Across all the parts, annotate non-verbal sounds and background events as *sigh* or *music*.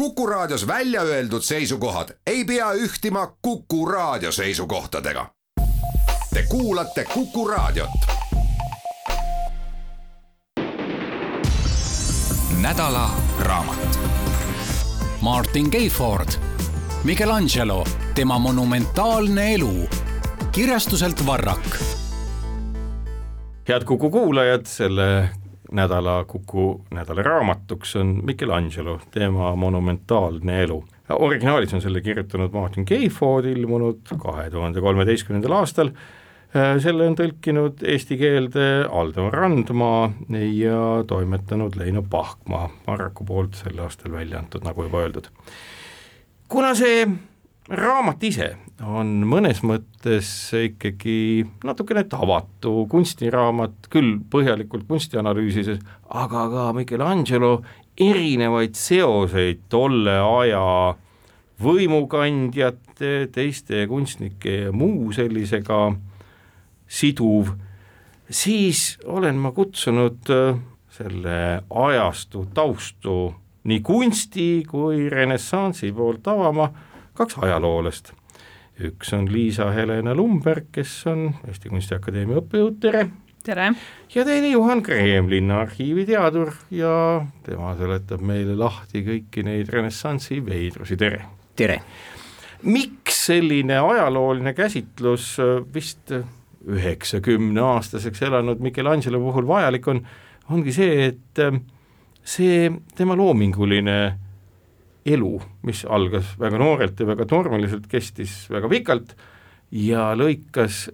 Kuku Raadios välja öeldud seisukohad ei pea ühtima Kuku Raadio seisukohtadega. Te kuulate Kuku Raadiot. nädala raamat. Martin Keiford, Michelangelo, tema monumentaalne elu. kirjastuselt Varrak. head Kuku kuulajad, selle nädala Kuku nädala raamatuks on Michelangelo, tema monumentaalne elu. originaalis on selle kirjutanud Martin Keiford, ilmunud kahe tuhande kolmeteistkümnendal aastal, selle on tõlkinud eesti keelde Aldo Randmaa ja toimetanud Leino Pahkmaa, Marraku poolt sel aastal välja antud, nagu juba öeldud. kuna see raamat ise on mõnes mõttes ikkagi natukene tavatu kunstiraamat, küll põhjalikult kunstianalüüsides, aga ka Michelangelo erinevaid seoseid tolle aja võimukandjate, teiste kunstnike ja muu sellisega siduv, siis olen ma kutsunud selle ajastu taustu nii kunsti kui renessansi poolt avama kaks ajaloolast. Üks on Liisa-Helena Lumberg, kes on Eesti Kunstiakadeemia õppejõud, tere! tere! ja teine Juhan Kreem, Linnaarhiivi teadur ja tema seletab meile lahti kõiki neid renessansi veidrusi, tere! tere! miks selline ajalooline käsitlus vist üheksakümne aastaseks elanud Michelangelo puhul vajalik on, ongi see, et see tema loominguline elu, mis algas väga noorelt ja väga tormiliselt, kestis väga pikalt ja lõikas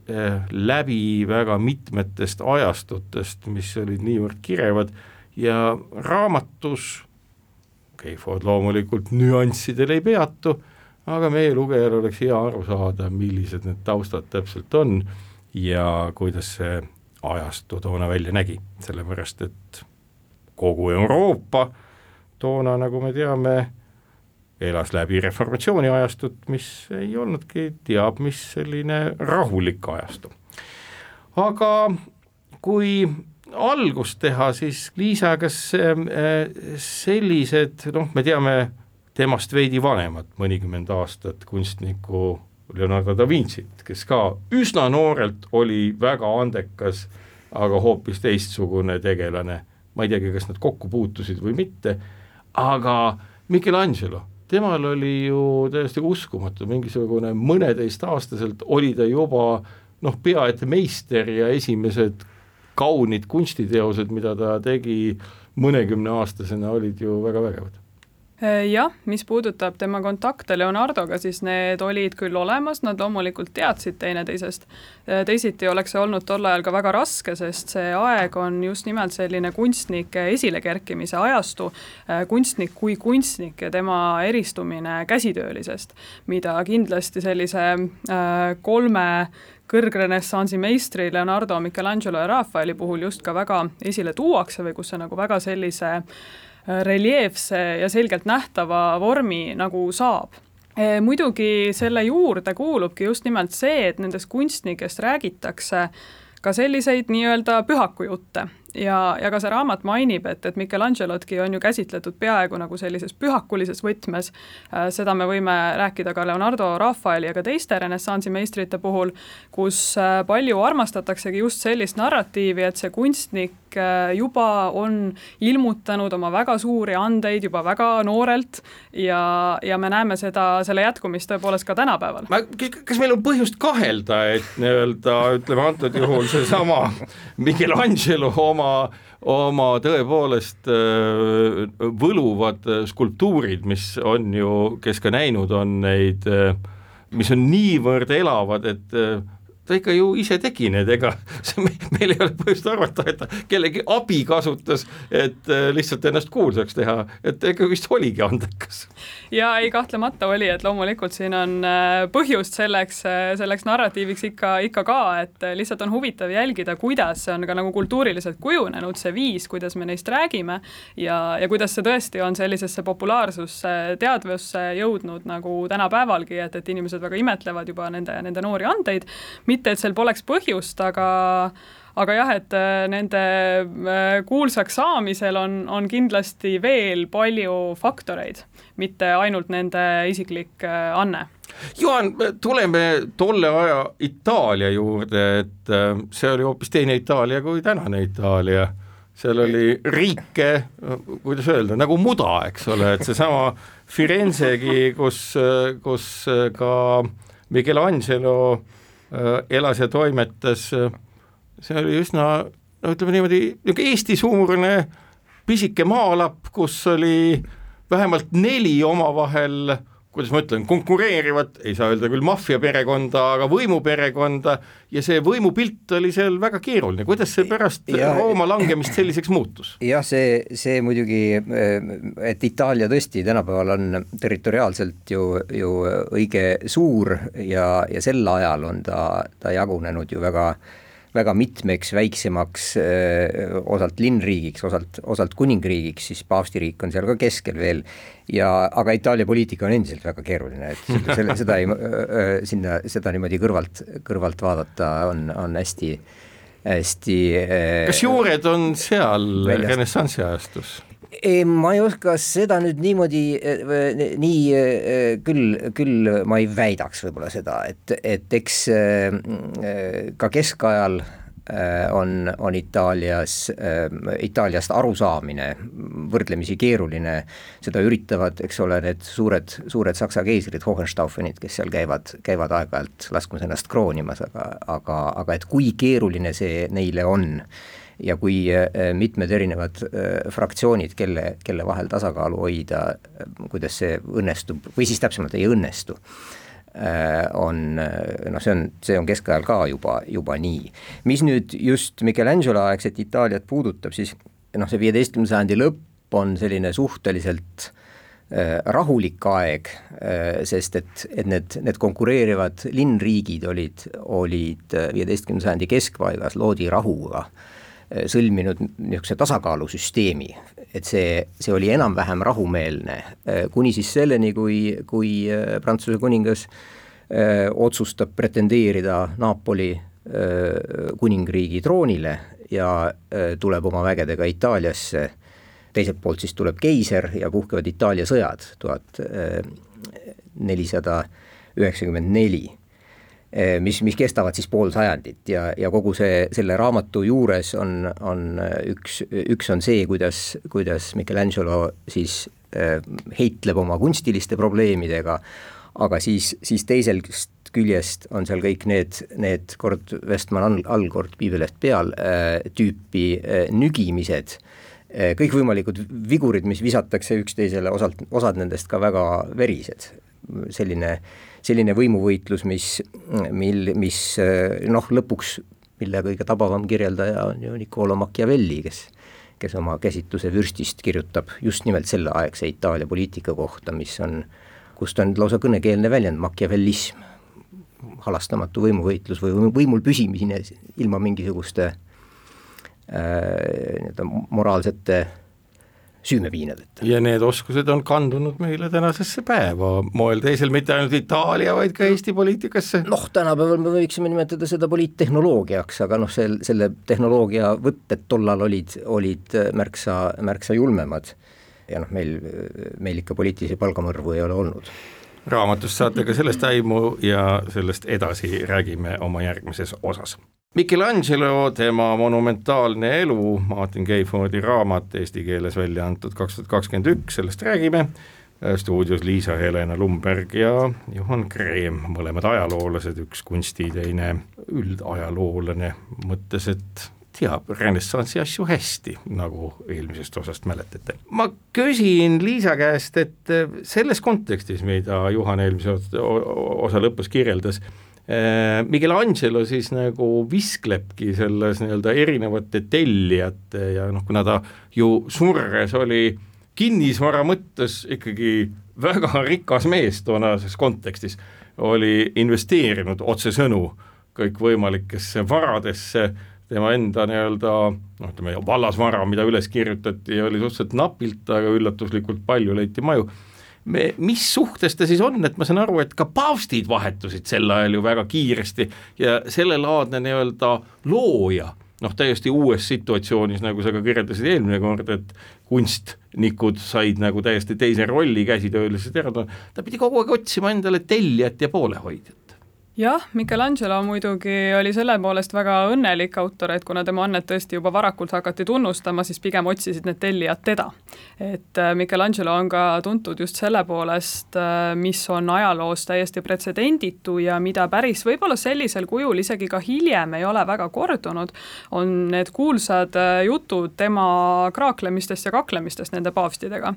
läbi väga mitmetest ajastutest, mis olid niivõrd kirevad ja raamatus, Keifod loomulikult nüanssidel ei peatu, aga meie lugejal oleks hea aru saada, millised need taustad täpselt on ja kuidas see ajastu toona välja nägi, sellepärast et kogu Euroopa toona, nagu me teame, elas läbi reformatsiooni ajastut, mis ei olnudki teab mis selline rahulik ajastu. aga kui algust teha, siis Liisa, kas sellised, noh, me teame temast veidi vanemat, mõnikümmend aastat kunstnikku Leonardo da Vincit, kes ka üsna noorelt oli väga andekas, aga hoopis teistsugune tegelane, ma ei teagi, kas nad kokku puutusid või mitte, aga Michelangelo temal oli ju täiesti uskumatu, mingisugune mõneteistaastaselt oli ta juba noh, pea et meister ja esimesed kaunid kunstiteosed, mida ta tegi mõnekümneaastasena, olid ju väga vägevad jah, mis puudutab tema kontakte Leonardoga, siis need olid küll olemas, nad loomulikult teadsid teineteisest. teisiti oleks see olnud tol ajal ka väga raske, sest see aeg on just nimelt selline kunstnike esilekerkimise ajastu, kunstnik kui kunstnik ja tema eristumine käsitöölisest, mida kindlasti sellise kolme kõrgrenessansi meistri Leonardo, Michelangelo ja Rafaeli puhul just ka väga esile tuuakse või kus see nagu väga sellise äh, reljeefse ja selgelt nähtava vormi nagu saab. Muidugi selle juurde kuulubki just nimelt see, et nendest kunstnikest räägitakse ka selliseid nii-öelda pühakujutte ja, ja ka see raamat mainib, et, et Michelangelotki on ju käsitletud peaaegu nagu sellises pühakulises võtmes, seda me võime rääkida ka Leonardo, Rafaeli ja ka teiste renessansi meistrite puhul, kus palju armastataksegi just sellist narratiivi, et see kunstnik juba on ilmutanud oma väga suuri andeid juba väga noorelt ja, ja me näeme seda, selle jätkumist tõepoolest ka tänapäeval. kas meil on põhjust kahelda, et nii-öelda ütleme antud juhul seesama Michelangelo oma oma, oma tõepoolest äh, võluvad skulptuurid, mis on ju, kes ka näinud on neid, äh, mis on niivõrd elavad, et äh, ta ikka ju ise tegi need, ega *laughs* meil ei ole põhjust arvata, et ta kellegi abi kasutas, et äh, lihtsalt ennast kuulsaks teha, et ega vist oligi andekas. ja ei, kahtlemata oli, et loomulikult siin on äh, põhjust selleks, äh, selleks narratiiviks ikka, ikka ka, et lihtsalt on huvitav jälgida, kuidas see on ka nagu kultuuriliselt kujunenud, see viis, kuidas me neist räägime ja, ja kuidas see tõesti on sellisesse populaarsusse, teadvusse jõudnud nagu tänapäevalgi, et, et inimesed väga imetlevad juba nende, nende noori andeid mitte, et seal poleks põhjust, aga aga jah, et nende kuulsaks saamisel on, on kindlasti veel palju faktoreid, mitte ainult nende isiklik anne. Juhan, tuleme tolle aja Itaalia juurde, et see oli hoopis teine Itaalia kui tänane Itaalia. Seal oli riike, kuidas öelda, nagu muda, eks ole, et seesama Firenzegi, kus, kus ka Michelangelo äh, elas ja toimetas, see oli üsna no ütleme niimoodi, niisugune Eesti-suurune pisike maalapp, kus oli vähemalt neli omavahel äh, kuidas ma ütlen, konkureerivat, ei saa öelda küll maffiaperekonda, aga võimuperekonda ja see võimupilt oli seal väga keeruline, kuidas see pärast ja, Rooma langemist selliseks muutus? jah, see, see muidugi, et Itaalia tõesti tänapäeval on territoriaalselt ju, ju õige suur ja, ja sel ajal on ta, ta jagunenud ju väga väga mitmeks väiksemaks, osalt linnriigiks, osalt, osalt kuningriigiks, siis paavstiriik on seal ka keskel veel ja aga Itaalia poliitika on endiselt väga keeruline, et selle, selle, seda ei, sinna, seda niimoodi kõrvalt, kõrvalt vaadata on, on hästi, hästi kas juured on seal renessansi ajastus? Ei, ma ei oska seda nüüd niimoodi, nii küll, küll ma ei väidaks võib-olla seda, et, et eks ka keskajal on, on Itaalias, Itaaliast arusaamine võrdlemisi keeruline, seda üritavad, eks ole, need suured, suured saksa keisrid, Hohenstaufenid, kes seal käivad, käivad aeg-ajalt laskmas ennast kroonimas, aga, aga, aga et kui keeruline see neile on ja kui äh, mitmed erinevad fraktsioonid, kelle, kelle vahel tasakaalu hoida, kuidas see õnnestub või siis täpsemalt ei õnnestu Äh, on äh, noh, see on, see on keskajal ka juba, juba nii. mis nüüd just Michelangelo aegset Itaaliat puudutab, siis noh, see viieteistkümnenda sajandi lõpp on selline suhteliselt äh, rahulik aeg äh,, sest et, et need, need konkureerivad linnriigid olid, olid viieteistkümnenda sajandi keskpaigas, loodi rahuga äh, sõlminud niisuguse tasakaalusüsteemi, et see, see oli enam-vähem rahumeelne, äh, kuni siis selleni, kui, kui äh, Prantsuse kuningas öö, äh, otsustab pretendeerida Napoli öö, kuningriigi troonile ja öö, tuleb oma vägedega Itaaliasse, teiselt poolt siis tuleb keiser ja puhkevad Itaalia sõjad tuhat nelisada üheksakümmend neli mis, mis kestavad siis pool sajandit. Ja, ja kogu see, selle raamatu juures on, on üks, üks on see, kuidas, kuidas Michelangelo siis äh, heitleb oma kunstiliste probleemidega, aga siis, siis teisest küljest on seal kõik need, need kord Westman all, all, kord piibelest peal tüüpi nügimised kõikvõimalikud vigurid, mis visatakse üksteisele, osalt, osad nendest ka väga verised, selline äh, selline võimuvõitlus, mis, mil, mis noh, lõpuks, mille kõige tabavam kirjeldaja on ju Niccolo Machiavelli, kes kes oma käsitluse vürstist kirjutab just nimelt selleaegse Itaalia poliitika kohta, mis on, kust on lausa kõnekeelne väljend, machiavellism, halastamatu võimuvõitlus või võimul püsimine ilma mingisuguste äh, nii-öelda moraalsete äh, süümepiinadeta. ja need oskused on kandunud meile tänasesse päeva, moel teisel mitte ainult Itaalia, vaid ka Eesti poliitikasse. noh, tänapäeval me võiksime nimetada seda poliittehnoloogiaks, aga noh, sel, selle tehnoloogia võtted tollal olid, olid märksa, märksa julmemad. ja noh, meil, meil ikka poliitilisi palgamõrvu ei ole olnud raamatust saate ka sellest aimu ja sellest edasi räägime oma järgmises osas. Michelangelo, tema monumentaalne elu, Martin Keifordi raamat eesti keeles välja antud kaks tuhat kakskümmend üks, sellest räägime, stuudios Liisa-Helena Lumberg ja Juhan Kreem, mõlemad ajaloolased, üks kunsti, teine üldajaloolane, mõttes, et teab renessansi asju hästi, nagu eelmisest osast mäletate. ma küsin Liisa käest, et selles kontekstis, mida Juhan eelmise osa lõpus kirjeldas, Michelangelo siis nagu visklebki selles nii-öelda erinevate tellijate ja noh, kuna ta ju surres oli kinnisvara mõttes ikkagi väga rikas mees toonases kontekstis, oli investeerinud otsesõnu kõikvõimalikesse varadesse, tema enda nii-öelda noh, ütleme vallasvara, mida üles kirjutati, oli suhteliselt napilt, aga üllatuslikult palju leiti maju me, mis suhtes ta siis on, et ma saan aru, et ka paavstid vahetusid sel ajal ju väga kiiresti ja sellelaadne nii-öelda looja noh, täiesti uues situatsioonis, nagu sa ka kirjeldasid eelmine kord, et kunstnikud said nagu täiesti teise rolli käsitöölised ära, ta pidi kogu aeg otsima endale tellijat ja poolehoidjat jah, Michelangelo muidugi oli selle poolest väga õnnelik autor, et kuna tema annet tõesti juba varakult hakati tunnustama, siis pigem otsisid need tellijad teda. et äh, Michelangelo on ka tuntud just selle poolest, äh, mis on ajaloos täiesti pretsedenditu ja mida päris võib-olla sellisel kujul isegi ka hiljem ei ole väga kordunud, on need kuulsad äh, jutud tema kraaklemistest ja kaklemistest nende paavstidega.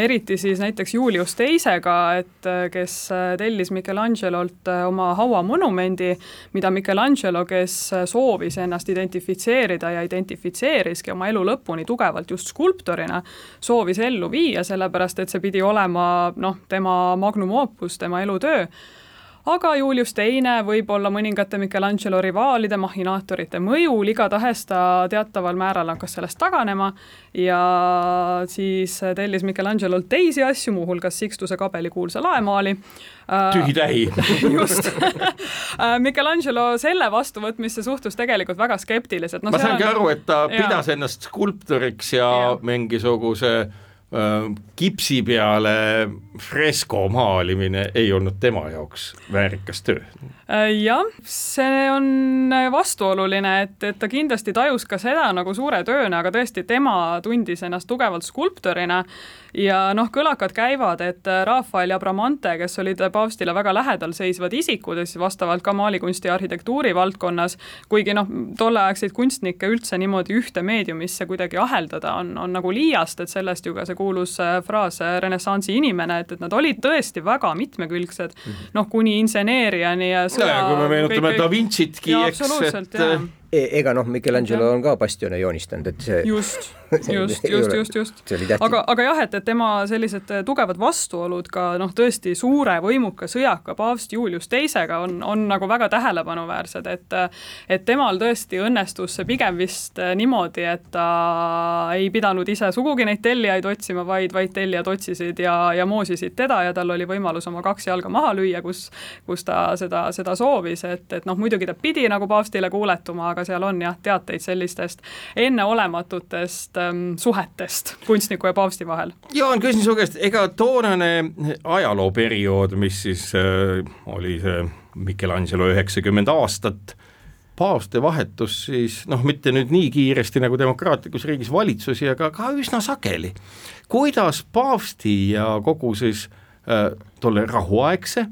eriti siis näiteks Julius Teisega, et kes tellis Michelangelolt oma oma hauamonumendi, mida Michelangelo, kes soovis ennast identifitseerida ja identifitseeriski oma elu lõpuni tugevalt just skulptorina, soovis ellu viia, sellepärast et see pidi olema noh, tema magnum opus, tema elutöö aga Julius Teine võib-olla mõningate Michelangelo rivaalide, mahhinaatorite mõjul, igatahes ta teataval määral hakkas sellest taganema ja siis tellis Michelangelolt teisi asju, muuhulgas Sixtuse kabeli kuulsa laemaali. tühi-tähi *laughs* just *laughs* Michelangelo selle vastuvõtmisse suhtus tegelikult väga skeptiliselt no,. ma saangi on... aru, et ta ja. pidas ennast skulptoriks ja, ja. mingisuguse kipsi peale fresko maalimine ei olnud tema jaoks väärikas töö. jah, see on vastuoluline, et, et ta kindlasti tajus ka seda nagu suure tööna, aga tõesti, tema tundis ennast tugevalt skulptorina ja noh, kõlakad käivad, et Rafael ja Bramante, kes olid paavstile väga lähedal seisvad isikud ja siis vastavalt ka maalikunsti ja arhitektuuri valdkonnas, kuigi noh, tolleaegseid kunstnikke üldse niimoodi ühte meediumisse kuidagi aheldada on, on nagu liiast, et sellest ju ka see kuulus fraas renessansi inimene, et, et nad olid tõesti väga mitmekülgsed, mhm. noh, kuni inseneeriani ja sõja no,. kui me meenutame Da Vincitki, eks, et e, ega noh, Michelangelo on ka bastione joonistanud, et see just *laughs* just, just, just, just. aga, aga jah, et, et tema sellised tugevad vastuolud ka noh, tõesti suure võimuka sõjaka paavst Julius Teisega on, on nagu väga tähelepanuväärsed, et et temal tõesti õnnestus see pigem vist niimoodi, et ta ei pidanud ise sugugi neid tellijaid otsima, vaid, vaid tellijad otsisid ja, ja moosisid teda ja tal oli võimalus oma kaks jalga maha lüüa, kus, kus ta seda, seda soovis, et, et noh, muidugi ta pidi nagu paavstile kuuletuma, aga seal on jah, teateid sellistest enneolematutest ähm, suhetest kunstniku ja paavsti vahel. Jaan, küsin su käest, ega toonane ajalooperiood, mis siis äh, oli see Michelangelo üheksakümmend aastat, paavste vahetus siis noh, mitte nüüd nii kiiresti nagu demokraatlikus riigis valitsusi, aga ka üsna sageli. kuidas paavsti ja kogu siis äh, tolle rahuaegse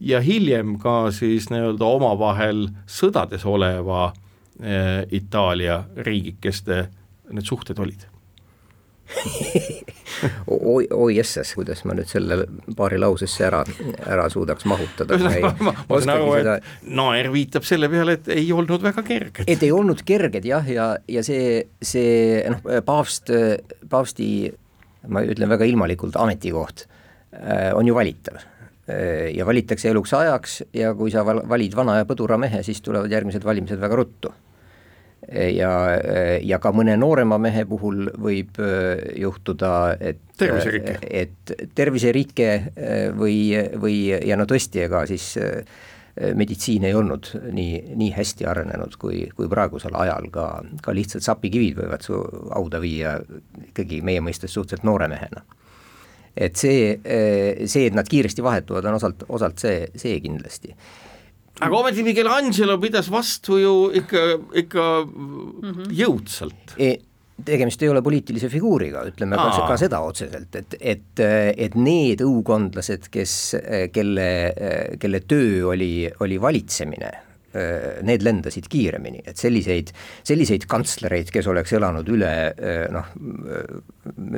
ja hiljem ka siis nii-öelda omavahel sõdades oleva äh, Itaalia riigikeste need suhted olid *laughs* oi, oi jessas, kuidas ma nüüd selle paari lausesse ära, ära suudaks mahutada. ma, saan aru, et naer viitab selle peale, et ei olnud väga kerged. et ei olnud kerged jah, ja, ja see, see noh, paavst, paavsti, ma ütlen väga ilmalikult, ametikoht äh, on ju valitav äh, ja valitakse eluks ajaks ja kui sa valid vana ja põdura mehe, siis tulevad järgmised valimised väga ruttu ja, ja ka mõne noorema mehe puhul võib äh, juhtuda, et terviserike, et terviserike äh, või, või ja no tõesti, ega siis äh, meditsiin ei olnud nii, nii hästi arenenud kui, kui praegusel ajal, ka, ka lihtsalt sapikivid võivad su hauda viia ikkagi meie mõistes suhteliselt noore mehena. et see, see, et nad kiiresti vahetuvad, on osalt, osalt see, see kindlasti aga ometi Michelangelo pidas vastu ju ikka, ikka mm -hmm. jõudsalt e tegemist ei ole poliitilise figuuriga, ütleme Aa. ka, ka seda otseselt, et, et, et need õukondlased, kes, kelle, kelle töö oli, oli valitsemine need lendasid kiiremini, et selliseid, selliseid kantslereid, kes oleks elanud üle äh, noh,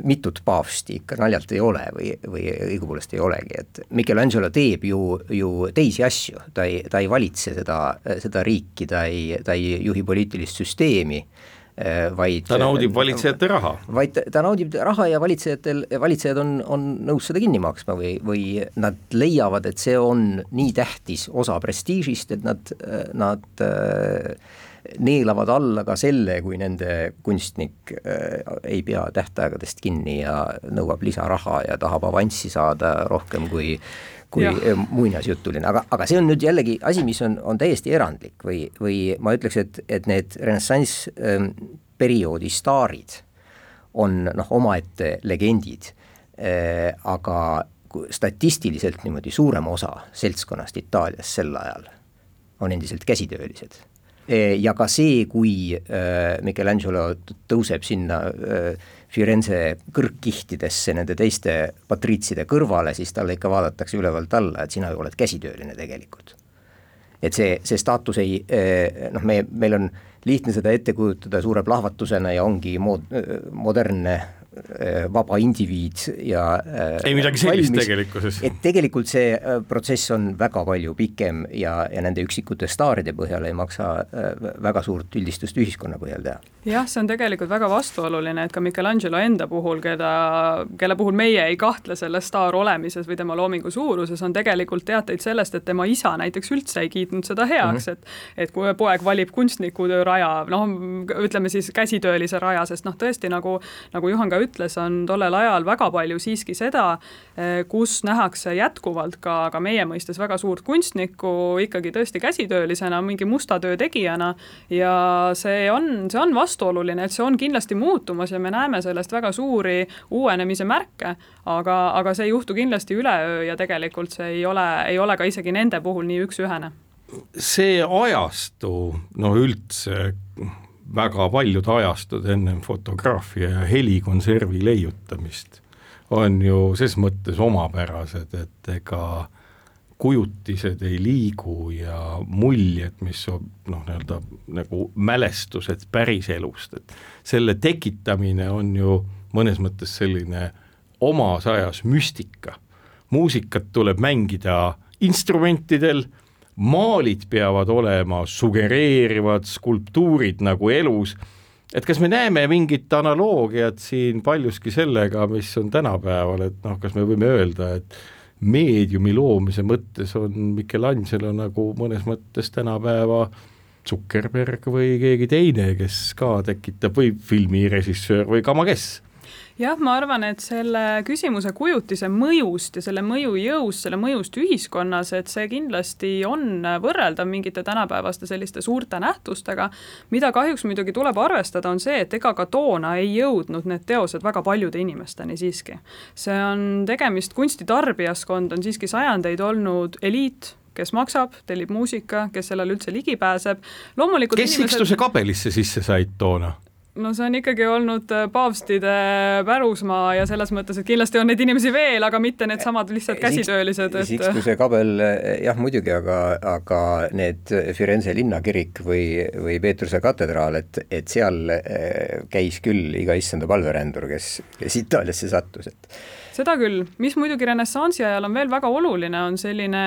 mitut paavsti ikka naljalt ei ole või, või õigupoolest ei olegi, et Michelangelo teeb ju, ju teisi asju, ta ei, ta ei valitse seda, seda riiki, ta ei, ta ei juhi poliitilist süsteemi. Äh, vaid ta naudib valitsejate raha. vaid ta naudib raha ja valitsejatel, valitsejad on, on nõus seda kinni maksma või, või nad leiavad, et see on nii tähtis osa prestiižist, et nad, nad neelavad alla ka selle, kui nende kunstnik äh, ei pea tähtaegadest kinni ja nõuab lisaraha ja tahab avanssi saada rohkem kui kui ja. muinasjutuline, aga, aga see on nüüd jällegi asi, mis on, on täiesti erandlik või, või ma ütleks, et, et need renessanss ähm, perioodi staarid on noh, omaette legendid äh,, aga statistiliselt niimoodi suurem osa seltskonnast Itaalias sel ajal on endiselt käsitöölised. ja ka see, kui Michelangelo tõuseb sinna äh, Firenze kõrgkihtidesse nende teiste patriitside kõrvale, siis talle ikka vaadatakse ülevalt alla, et sina ju oled käsitööline tegelikult. et see, see staatus ei äh, noh, me, meil on lihtne seda ette kujutada suure plahvatusena ja ongi mood-, modernne Äh, vaba indiviid ja äh, ei midagi sellist tegelikkuses. et tegelikult see protsess on väga palju pikem ja, ja nende üksikute staaride põhjal ei maksa väga suurt üldistust ühiskonna põhjal teha. Jah, see on tegelikult väga vastuoluline, et ka Michelangelo enda puhul, keda, kelle puhul meie ei kahtle selles staar olemises või tema loomingu suuruses, on tegelikult teateid sellest, et tema isa näiteks üldse ei kiitnud seda heaks mm, -hmm. et et kui poeg valib kunstnikutöö raja, noh, ütleme siis käsitöölise raja, sest noh, tõesti nagu, nagu Juhan ka ütles, on tollel ajal väga palju siiski seda, eh, kus nähakse jätkuvalt ka, ka meie mõistes väga suurt kunstnikku ikkagi tõesti käsitöölisena, mingi musta töö tegijana ja see on, see on vastuoluline, et see on kindlasti muutumas ja me näeme sellest väga suuri uuenemise märke, aga, aga see ei juhtu kindlasti üleöö ja tegelikult see ei ole, ei ole ka isegi nende puhul nii üks-ühene. See ajastu, no üldse väga paljud ajastud ennem fotograafia ja helikonservi leiutamist on ju ses mõttes omapärased, et ega kujutised ei liigu ja muljed, mis on noh, nii-öelda nagu mälestused päriselust, et selle tekitamine on ju mõnes mõttes selline omas ajas müstika. muusikat tuleb mängida instrumentidel maalid peavad olema sugereerivad skulptuurid nagu elus, et kas me näeme mingit analoogiat siin paljuski sellega, mis on tänapäeval, et noh, kas me võime öelda, et meediumi loomise mõttes on Michelangelo nagu mõnes mõttes tänapäeva Zuckerberg või keegi teine, kes ka tekitab või filmirežissöör või kama kes jah, ma arvan, et selle küsimuse kujutise mõjust ja selle mõju jõust, selle mõjust ühiskonnas, et see kindlasti on võrreldav mingite tänapäevaste selliste suurte nähtustega, mida kahjuks muidugi tuleb arvestada, on see, et ega ka toona ei jõudnud need teosed väga paljude inimesteni siiski. see on tegemist, kunstitarbijaskond on siiski sajandeid olnud eliit, kes maksab, tellib muusika, kes sellele üldse ligi pääseb, loomulikult kes inimesed... Sikstuse kabelisse sisse said toona? No see on ikkagi olnud äh, paavstide pärusmaa ja selles mõttes, et kindlasti on neid inimesi veel, aga mitte needsamad lihtsalt käsitöölised et.... Sikstuse kabel jah, muidugi, aga, aga need Firenze linnakirik või, või Peetruse katedraal, et, et seal äh, käis küll iga issanda palverändur, kes, kes Itaaliasse sattus, et seda küll, mis muidugi renessansi ajal on veel väga oluline, on selline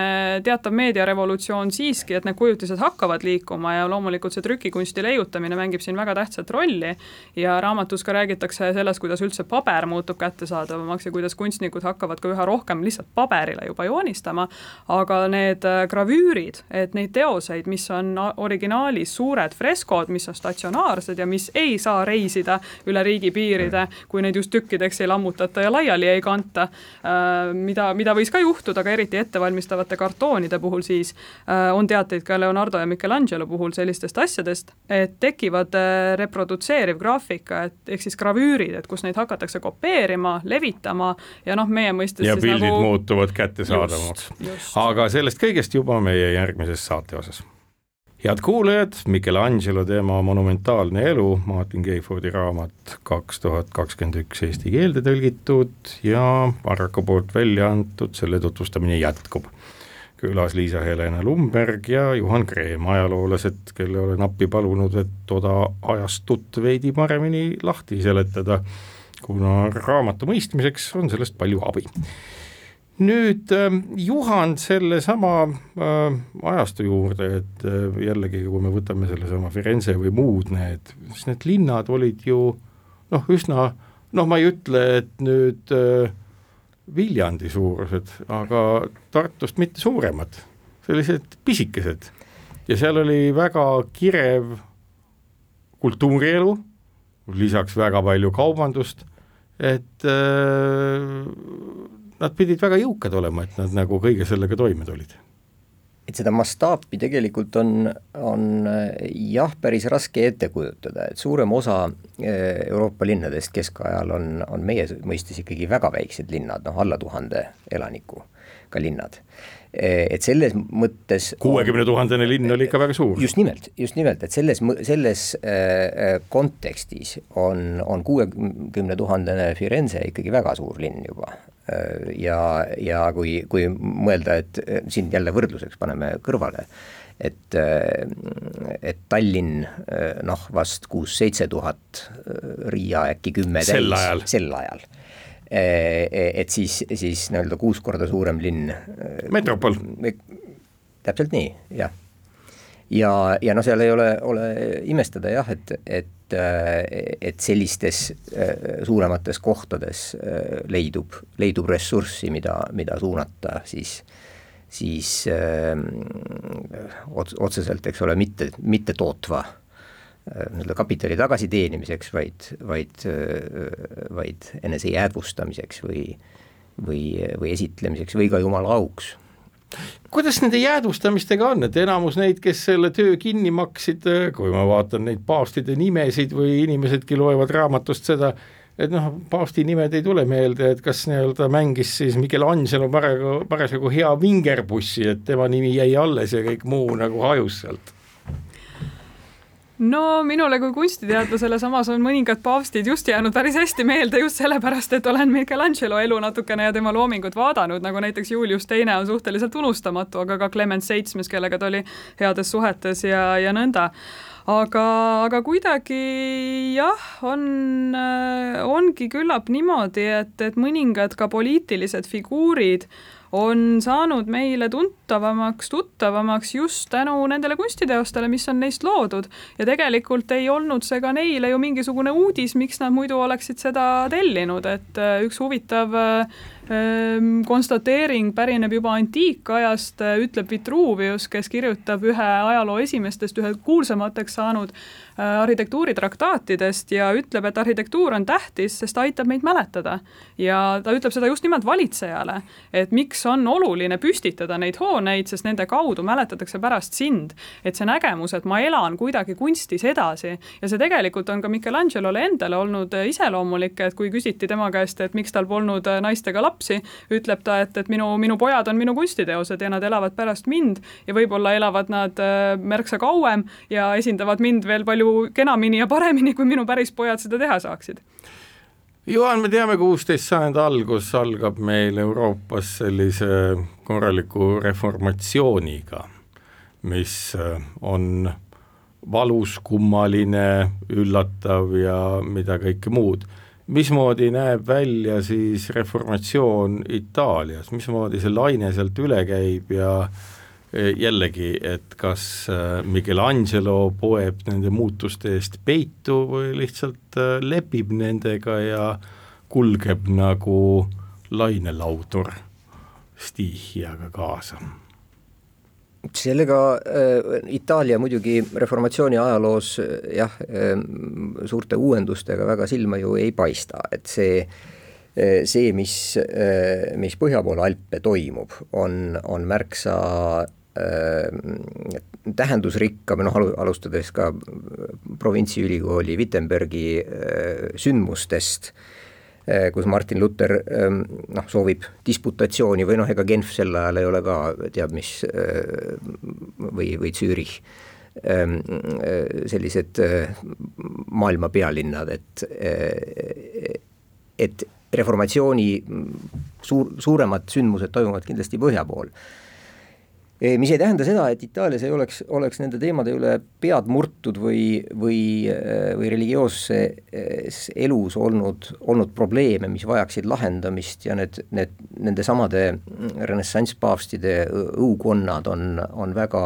teatav meediarevolutsioon siiski, et need kujutised hakkavad liikuma ja loomulikult see trükikunsti leiutamine mängib siin väga tähtsat rolli. Ja raamatus ka räägitakse sellest, kuidas üldse paber muutub kättesaadavamaks ja kuidas kunstnikud hakkavad ka üha rohkem lihtsalt paberile juba joonistama, aga need äh, gravüürid, et neid teoseid, mis on originaalis suured freskod, mis on statsionaarsed ja mis ei saa reisida üle riigipiiride, kui neid just tükkideks ei lammutata ja laiali ei kanta, anta, äh, mida, mida võis ka juhtuda, aga eriti ettevalmistavate kartoonide puhul siis äh, on teateid ka Leonardo ja Michelangelo puhul sellistest asjadest, et tekivad äh, reprodutseeriv graafika, et ehk siis gravüürid, et kus neid hakatakse kopeerima, levitama ja noh, meie mõistes ja pildid nagu... muutuvad kättesaadavamaks. aga sellest kõigest juba meie järgmises saate osas head kuulajad, Michelangelo teema Monumentaalne elu, Martin Keifordi raamat kaks tuhat kakskümmend üks eesti keelde tõlgitud ja Varraku poolt välja antud, selle tutvustamine jätkub. külas Liisa-Helena Lumberg ja Juhan Kreem, ajaloolased, kelle olen appi palunud, et toda ajastut veidi paremini lahti seletada, kuna raamatu mõistmiseks on sellest palju abi nüüd ähm, Juhan sellesama äh, ajastu juurde, et äh, jällegi, kui me võtame sellesama Firenze või muud need, siis need linnad olid ju noh, üsna noh, ma ei ütle, et nüüd äh, Viljandi suurused, aga Tartust mitte suuremad, sellised pisikesed. Ja seal oli väga kirev kultuurielu, lisaks väga palju kaubandust, et äh, nad pidid väga jõukad olema, et nad nagu kõige sellega toime tulid et seda mastaapi tegelikult on, on jah, päris raske ette kujutada, et suurem osa eh, Euroopa linnadest keskajal on, on meie mõistes ikkagi väga väiksed linnad, noh alla tuhande elanikuga linnad. Eh, et selles mõttes kuuekümne tuhandene linn oli ikka väga suur. just nimelt, just nimelt, et selles, selles äh, kontekstis on, on kuuekümne tuhandene Firenze ikkagi väga suur linn juba ja, ja kui, kui mõelda, et äh, siin jälle võrdluseks paneme kõrvale, et, äh, et Tallinn noh, vast kuus-seitse tuhat, Riia äkki kümme täis. sel ajal. ajal et siis, siis nii-öelda kuus korda suurem linn. metropol. täpselt nii, jah. ja, ja noh, seal ei ole, ole imestada jah, et, et et, et sellistes äh, suuremates kohtades äh, leidub, leidub ressurssi, mida, mida suunata siis, siis öö, äh, otseselt, eks ole, mitte, mitte tootva nii-öelda kapitali tagasiteenimiseks, vaid, vaid, vaid enese jäädvustamiseks või, või, või esitlemiseks või ka jumala auks kuidas nende jäädvustamistega on, et enamus neid, kes selle töö kinni maksid, kui ma vaatan neid paavstide nimesid või inimesedki loevad raamatust seda, et noh, paavsti nimed ei tule meelde, et kas nii-öelda mängis siis Michelangelo parasjagu, parasjagu hea vingerpussi, et tema nimi jäi alles ja kõik muu nagu hajus sealt no minule kui kunstiteadlasele samas on mõningad paavstid just jäänud päris hästi meelde just sellepärast, et olen Michelangelo elu natukene ja tema loomingut vaadanud, nagu näiteks Julius Teine on suhteliselt unustamatu, aga ka Clement Seitsmes, kellega ta oli heades suhetes ja, ja nõnda. Aga, aga kuidagi jah, on, ongi küllap niimoodi, et, et mõningad ka poliitilised figuurid on saanud meile tuntavamaks, tuttavamaks just tänu nendele kunstiteostele, mis on neist loodud. ja tegelikult ei olnud see ka neile ju mingisugune uudis, miks nad muidu oleksid seda tellinud, et äh, üks huvitav äh, ähm, konstateering pärineb juba antiikajast, äh, ütleb Vitruvius, kes kirjutab ühe ajaloo esimestest, ühe kuulsamateks saanud arhitektuuritraktaatidest ja ütleb, et arhitektuur on tähtis, sest aitab meid mäletada. ja ta ütleb seda just nimelt valitsejale, et miks on oluline püstitada neid hooneid, sest nende kaudu mäletatakse pärast sind. et see nägemus, et ma elan kuidagi kunstis edasi. Ja see tegelikult on ka Michelangelole endale olnud iseloomulik, et kui küsiti tema käest, et miks tal polnud naistega lapsi, ütleb ta, et, et minu, minu pojad on minu kunstiteosed ja nad elavad pärast mind. Ja võib-olla elavad nad äh, märksa kauem ja esindavad mind veel palju kenamini ja paremini, kui minu päris pojad seda teha saaksid Juhan, me teame, kuusteist sajandi algus algab meil Euroopas sellise korraliku reformatsiooniga, mis äh, on valus, kummaline, üllatav ja mida kõike muud. mismoodi näeb välja siis reformatsioon Itaalias, mismoodi see laine sealt üle käib ja äh, jällegi, et kas äh, Michelangelo poeb nende muutuste eest peitu või lihtsalt äh, lepib nendega ja kulgeb nagu lainelaudur stiihiaga kaasa. Sellega äh, Itaalia muidugi reformatsiooni ajaloos äh, jah äh,, suurte uuendustega väga silma ju ei paista, et see äh, see, mis, mis põhja pool Alpe toimub, on, on märksa Äh, tähendusrikka või noh, alustades ka provintsiülikooli Wittenbergi äh, sündmustest, äh, kus Martin Luther ähm, noh, soovib disputatsiooni või noh, ega Genf sel ajal ei ole ka teab mis või, või Zürich ähm, sellised maailma pealinnad, et, et reformatsiooni suur, suuremad sündmused toimuvad kindlasti põhja pool mis ei tähenda seda, et Itaalias ei oleks, oleks nende teemade üle pead murtud või, või, või religioosses elus olnud, olnud probleeme, mis vajaksid lahendamist ja need, need, nendesamade renessansspaavstide õukonnad on, on väga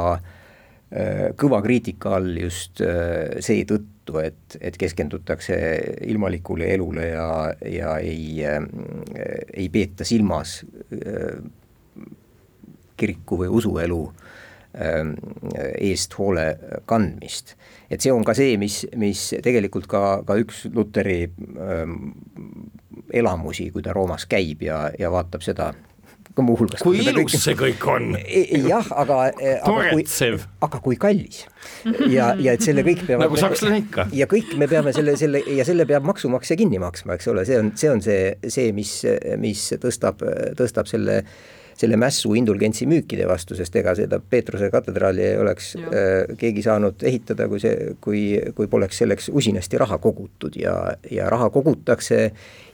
kõva kriitika all just seetõttu, et, et keskendutakse ilmalikule elule ja, ja ei, ei peeta silmas kiriku või usuelu ähm, eest hoole kandmist. et see on ka see, mis, mis tegelikult ka, ka üks Luteri ähm, elamusi, kui ta Roomas käib ja, ja vaatab seda ka muuhulgas. kui ilus kõik... see kõik on. E, e, jah, aga, e, aga kui, aga kui kallis ja, ja et selle kõik peavad nagu sakslane ikka. ja kõik me peame selle, selle ja selle peab maksumaksja kinni maksma, eks ole, see on, see on see, see, mis, mis tõstab, tõstab selle selle mässu indulgentsi müükide vastu, sest ega seda Peetruse katedraali ei oleks äh, keegi saanud ehitada, kui see, kui, kui poleks selleks usinasti raha kogutud ja, ja raha kogutakse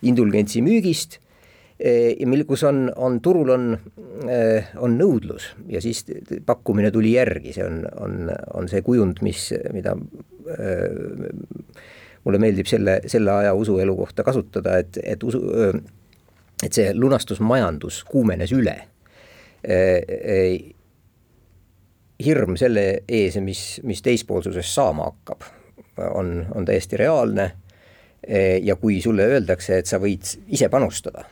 indulgentsi müügist Eh, ja mil, kus on, on turul on, eh, on nõudlus ja siis pakkumine tuli järgi, see on, on, on see kujund, mis, mida eh, mulle meeldib selle, selle aja usuelu kohta kasutada, et, et usu, et see lunastusmajandus kuumenes üle. Hirm selle ees, mis, mis teispoolsusest saama hakkab, on, on täiesti reaalne. ja kui sulle öeldakse, et sa võid ise panustada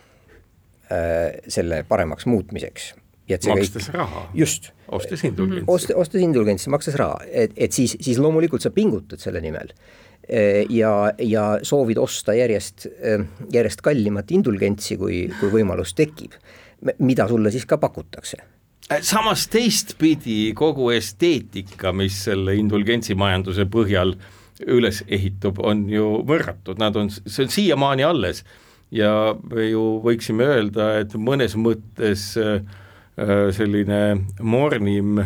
Äh, selle paremaks muutmiseks. makstes kõik, raha. just. ostes indulgentsi. ost-, ostes indulgentsi, makstes raha, et, et siis, siis loomulikult sa pingutad selle nimel äh, ja, ja soovid osta järjest, äh, järjest kallimat indulgentsi, kui, kui võimalus tekib. Mida sulle siis ka pakutakse? Samas teistpidi kogu esteetika, mis selle indulgentsimajanduse põhjal üles ehitub, on ju võrratud, nad on, see on siiamaani alles. Ja me ju võiksime öelda, et mõnes mõttes äh, äh, selline mornim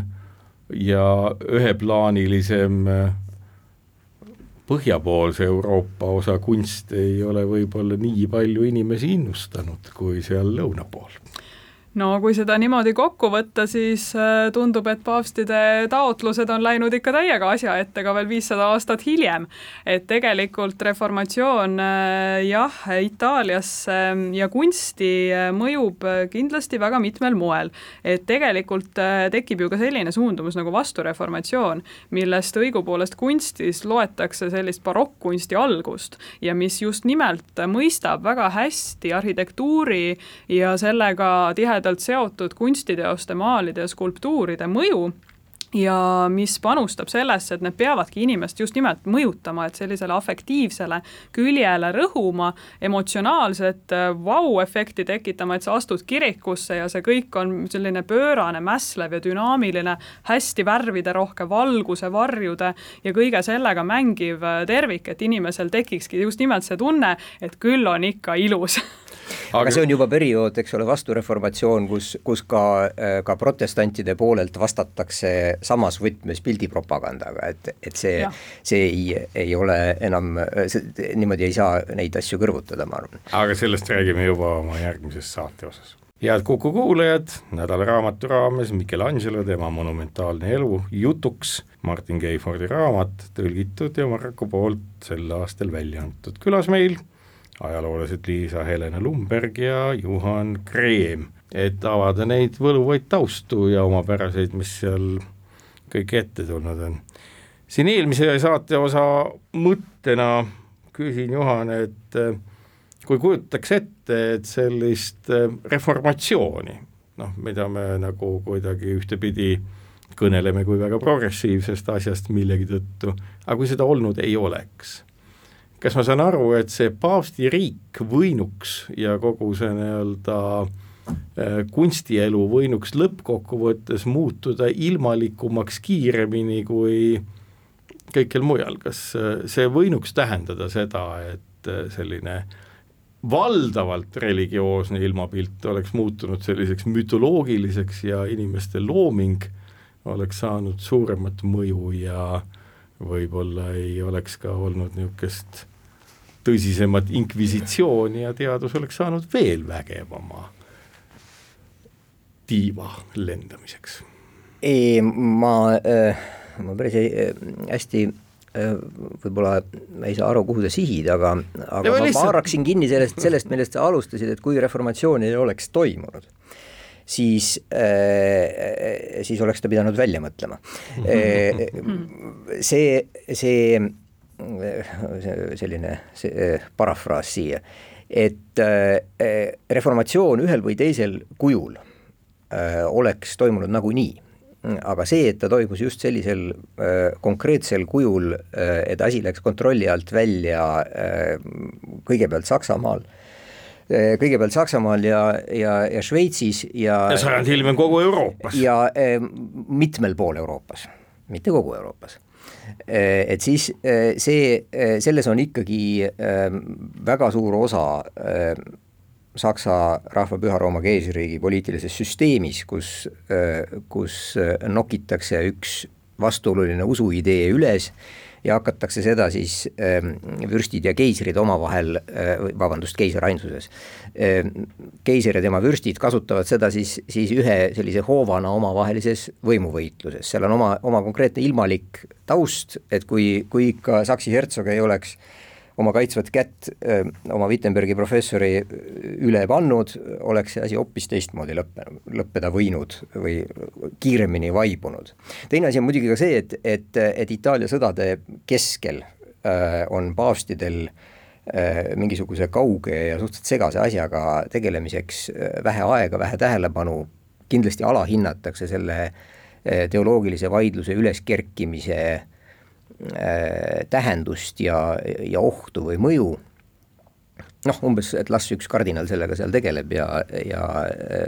ja üheplaanilisem äh, põhjapoolse Euroopa osa kunst ei ole võib-olla nii palju inimesi innustanud kui seal lõuna pool no kui seda niimoodi kokku võtta, siis äh, tundub, et paavstide taotlused on läinud ikka täiega asja ette ka veel viissada aastat hiljem. et tegelikult reformatsioon äh, jah, Itaaliasse ja kunsti äh, mõjub kindlasti väga mitmel moel. et tegelikult tekib ju ka selline suundumus nagu vastureformatsioon, millest õigupoolest kunstis loetakse sellist barokkkunsti algust ja mis just nimelt mõistab väga hästi arhitektuuri ja sellega tihedalt tihedalt seotud kunstiteoste, maalide ja skulptuuride mõju ja mis panustab sellesse, et need peavadki inimest just nimelt mõjutama, et sellisele afektiivsele küljele rõhuma, emotsionaalset äh, vau-efekti tekitama, et sa astud kirikusse ja see kõik on selline pöörane, mässlev ja dünaamiline, hästi värviderohke, valguse, varjude ja kõige sellega mängiv äh, tervik, et inimesel tekikski just nimelt see tunne, et küll on ikka ilus *laughs* aga see on juba periood, eks ole, vastureformatsioon, kus, kus ka, äh, ka protestantide poolelt vastatakse samas võtmes pildipropagandaga, et, et see, see ei, ei ole enam, niimoodi ei saa neid asju kõrvutada, ma arvan. aga sellest räägime juba oma järgmises saate osas head Kuku kuulajad, nädalaraamatu raames Michelangelo, tema monumentaalne elu jutuks Martin Keifordi raamat, tõlgitud ja Marko poolt sel aastal välja antud. külas meil ajaloolased Liisa-Helena Lumberg ja Juhan Kreem, et avada neid võluvaid taustu ja omapäraseid, mis seal kõik ette tulnud on. siin eelmise saate osa mõttena küsin Juhan, et eh, kui kujutaks ette, et sellist eh, reformatsiooni, noh, mida me nagu kuidagi ühtepidi kõneleme kui väga progressiivsest asjast millegi tõttu, aga kui seda olnud ei oleks kas ma saan aru, et see paavsti riik võinuks ja kogu see nii-öelda äh, kunstielu võinuks lõppkokkuvõttes muutuda ilmalikumaks kiiremini kui kõikjal mujal, kas äh, see võinuks tähendada seda, et äh, selline valdavalt religioosne ilmapilt oleks muutunud selliseks mütoloogiliseks ja inimeste looming oleks saanud suuremat mõju ja võib-olla ei oleks ka olnud niisugust tõsisemat inkvisitsiooni ja teadus oleks saanud veel vägevama tiiva lendamiseks. ei, ma äh,, ma päris ei, äh, hästi äh, võib-olla ei saa aru, kuhu sa sihid, aga, aga ja ma, ma haaraksin kinni sellest, sellest, millest sa alustasid, et kui reformatsioon ei oleks toimunud siis äh,, siis oleks ta pidanud välja mõtlema äh,. see, see, *laughs* selline see parafraas siia, et äh, reformatsioon ühel või teisel kujul oleks toimunud nagunii. Aga see, et ta toimus just sellisel konkreetsel kujul et asi läks kontrolli alt välja kõigepealt Saksamaal kõigepealt Saksamaal ja, ja, ja Šveitsis ja ja sajandi hiljem kogu Euroopas. ja mitmel pool Euroopas, mitte kogu Euroopas et siis äh, see, äh, selles on ikkagi väga suur osa Saksa rahva Püha Rooma keisririigi poliitilises süsteemis, kus, kus nokitakse üks vastuoluline usuidee üles ja hakatakse seda siis äh, vürstid ja keisrid omavahel äh,, vabandust, keiser ainsuses. Äh,, keiser ja tema vürstid kasutavad seda siis, siis ühe sellise hoovana omavahelises võimuvõitluses, seal on oma, oma konkreetne ilmalik taust, et kui, kui ikka Saksi hertsog ei oleks äh, oma kaitsvat kätt oma Wittenbergi professori üle pannud, oleks see asi hoopis teistmoodi lõppe, lõppeda võinud või kiiremini vaibunud. teine asi on muidugi ka see, et, et, et Itaalia sõdade keskel on paavstidel mingisuguse kauge ja suhteliselt segase asjaga tegelemiseks vähe aega, vähe tähelepanu, kindlasti alahinnatakse selle teoloogilise vaidluse üleskerkimise Äh, tähendust ja, ja ohtu või mõju, noh, umbes, et las üks kardinal sellega seal tegeleb ja, ja äh,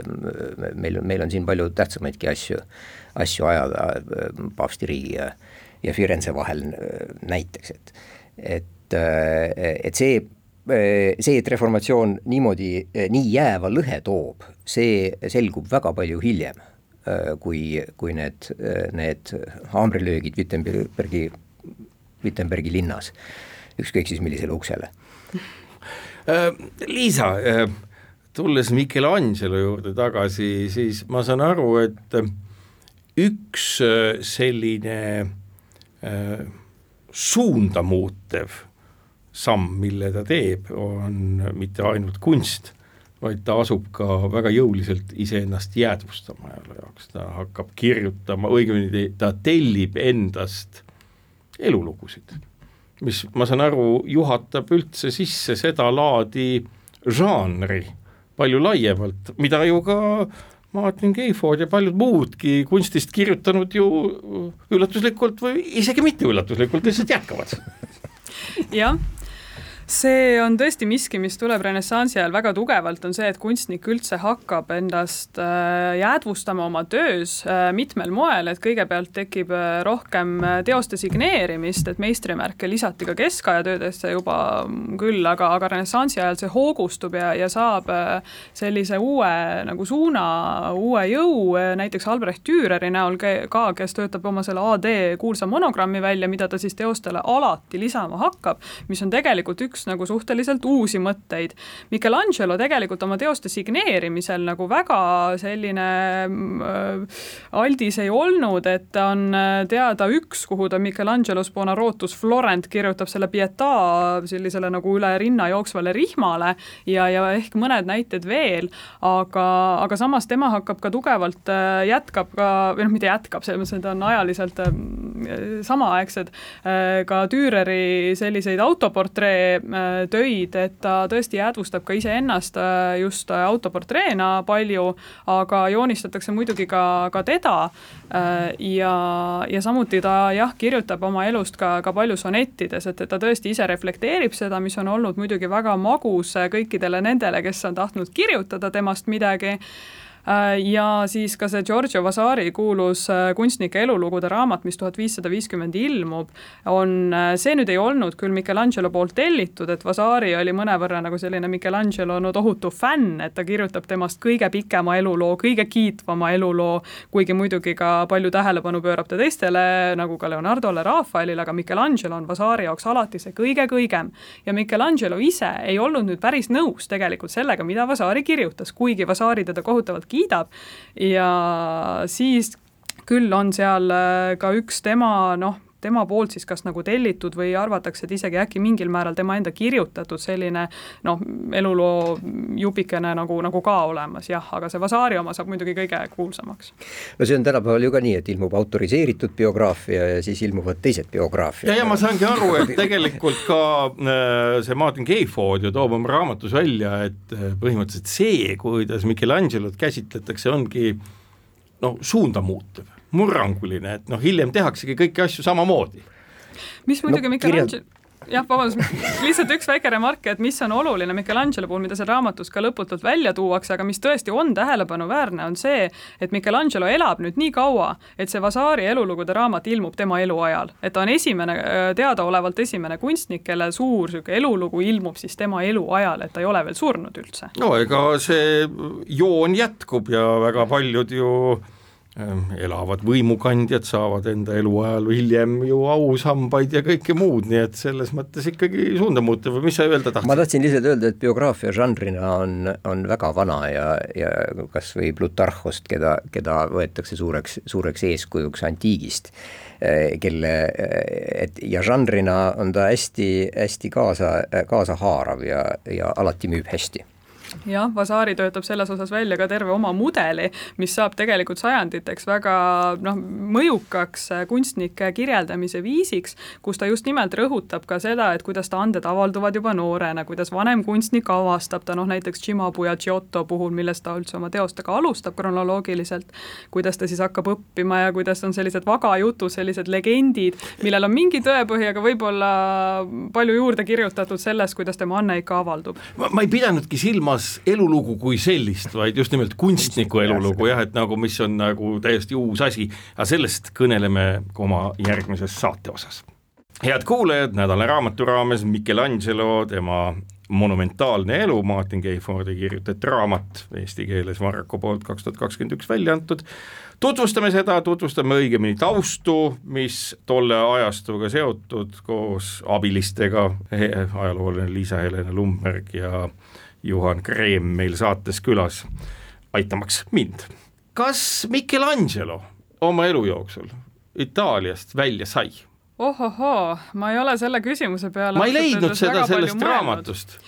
meil, meil on siin palju tähtsamaidki asju, asju ajada äh, paavstiriigi ja, ja Firenze vahel näiteks, et et, et see, see, et reformatsioon niimoodi, nii jääva lõhe toob, see selgub väga palju hiljem, kui, kui need, need haamrilöögid Wittenbergi Wittenbergi linnas, ükskõik siis millisele uksele. Äh, Liisa, äh, tulles Michelangelo juurde tagasi, siis ma saan aru, et äh, üks selline suunda muutev samm, mille ta teeb, on mitte ainult kunst, vaid ta asub ka väga jõuliselt iseennast jäädvustama ajaloo jaoks, ta hakkab kirjutama, õigemini ta tellib endast elulugusid, mis ma saan aru, juhatab üldse sisse sedalaadi žanri palju laiemalt, mida ju ka Martin Keifod ja paljud muudki kunstist kirjutanud ju üllatuslikult või isegi mitte üllatuslikult lihtsalt jätkavad. jah see on tõesti miski, mis tuleb renessansi ajal väga tugevalt, on see, et kunstnik üldse hakkab endast äh, jäädvustama oma töös äh, mitmel moel, et kõigepealt tekib äh, rohkem teoste signeerimist, et meistrimärke lisati ka keskaja töödesse juba küll, aga, aga renessansi ajal see hoogustub ja, ja saab sellise uue nagu suuna, uue jõu, näiteks Albrecht Düreri näol ka, kes töötab oma selle AD kuulsa monogrammi välja, mida ta siis teostele alati lisama hakkab, mis on tegelikult üks üks nagu suhteliselt uusi mõtteid. Michelangelo tegelikult oma teoste signeerimisel nagu väga selline äh, aldis ei olnud, et on äh, teada üks, kuhu ta Michelangelos Bonarotus Florent kirjutab selle Pietà sellisele nagu üle rinna jooksvale rihmale ja, ja ehk mõned näited veel, aga, aga samas tema hakkab ka tugevalt, äh, jätkab ka, või noh, mitte jätkab, selles mõttes, et ta on ajaliselt äh, samaaegsed, ka Düreri selliseid autoportree Äh, töid, et ta tõesti jäädvustab ka iseennast äh, just äh, autoportreena palju, aga joonistatakse muidugi ka, ka teda. ja, ja samuti ta jah, kirjutab oma elust ka, ka palju sonettides, et, et ta tõesti ise reflekteerib seda, mis on olnud muidugi väga magus kõikidele nendele, kes on tahtnud kirjutada temast midagi Äh, ja siis ka see Giorgio Vasari kuulus äh, kunstnike elulugude raamat, mis tuhat viissada viiskümmend ilmub, on, äh, see nüüd ei olnud küll Michelangelo poolt tellitud, et Vasari oli mõnevõrra nagu selline Michelangelo no tohutu fänn, et ta kirjutab temast kõige pikema eluloo, kõige kiitvama eluloo, kuigi muidugi ka palju tähelepanu pöörab ta teistele, nagu ka Leonardole, Rafaelile, aga Michelangelo on Vasari jaoks alati see kõige-kõigem. ja Michelangelo ise ei olnud nüüd päris nõus tegelikult sellega, mida Vasari kirjutas, kuigi Vasari teda kohutavalt kiitis, kiidab. Ja siis küll on seal äh, ka üks tema noh, tema poolt siis kas nagu tellitud või arvatakse, et isegi äkki mingil määral tema enda kirjutatud selline noh, eluloo jupikene nagu, nagu ka olemas jah, aga see Vasari oma saab muidugi kõige kuulsamaks. no see on tänapäeval ju ka nii, et ilmub autoriseeritud biograafia ja siis ilmuvad teised biograafiad. ja, ja ma saangi aru, et tegelikult ka äh, see Martin Keifod ju toob oma raamatus välja, et äh, põhimõtteliselt see, kuidas Michelangelot käsitletakse, ongi noh, suunda muutev murranguline, et noh, hiljem tehaksegi kõiki asju samamoodi. mis muidugi No Michelangelo jah, vabandust, *laughs* lihtsalt üks väike remark, et mis on oluline Michelangelo puhul, mida seal raamatus ka lõputult välja tuuakse, aga mis tõesti on tähelepanuväärne, on see, et Michelangelo elab nüüd nii kaua, et see Vasari elulugude raamat ilmub tema eluajal. et ta on esimene, teadaolevalt esimene kunstnik, kelle suur niisugune elulugu ilmub siis tema eluajal, et ta ei ole veel surnud üldse. no ega see joon jätkub ja väga paljud ju elavad võimukandjad saavad enda eluajal hiljem ju ausambaid ja kõike muud, nii et selles mõttes ikkagi suunda muuta või mis sa öelda ma tahtsid? tahtsin lihtsalt öelda, et biograafia žanrina on, on väga vana ja, ja kas või Plutarhost, keda, keda võetakse suureks, suureks eeskujuks antiigist, kelle, et ja žanrina on ta hästi, hästi kaasa, kaasahaarav ja, ja alati müüb hästi jah, Vasari töötab selles osas välja ka terve oma mudeli, mis saab tegelikult sajanditeks väga noh, mõjukaks kunstnike kirjeldamise viisiks, kus ta just nimelt rõhutab ka seda, et kuidas ta anded avalduvad juba noorena, kuidas vanem kunstnik avastab ta noh, näiteks Cimabue ja Giotto puhul, millest ta üldse oma teostega alustab kronoloogiliselt, kuidas ta siis hakkab õppima ja kuidas on sellised vagajutud, sellised legendid, millel on mingi tõepõhi, aga võib-olla palju juurde kirjutatud sellest, kuidas tema anne ikka avaldub. ma, ei pidanudki silmas elulugu kui sellist, vaid just nimelt kunstniku elulugu jah, et nagu, mis on nagu täiesti uus asi, aga sellest kõneleme oma järgmises saate osas. head kuulajad, nädala raamatu raames Michelangelo, tema monumentaalne elu, Martin Keifordi kirjutatud raamat eesti keeles Marko poolt kaks tuhat kakskümmend üks välja antud. tutvustame seda, tutvustame õigemini taustu, mis tolle ajastuga seotud koos abilistega, ajalooline Liisa-Helena Lumberg ja Juhan Kreem meil saates külas, aitamaks mind. kas Michelangelo oma elu jooksul Itaaliast välja sai? ohohoo, ma ei ole selle küsimuse peale ma ei leidnud seda sellest raamatust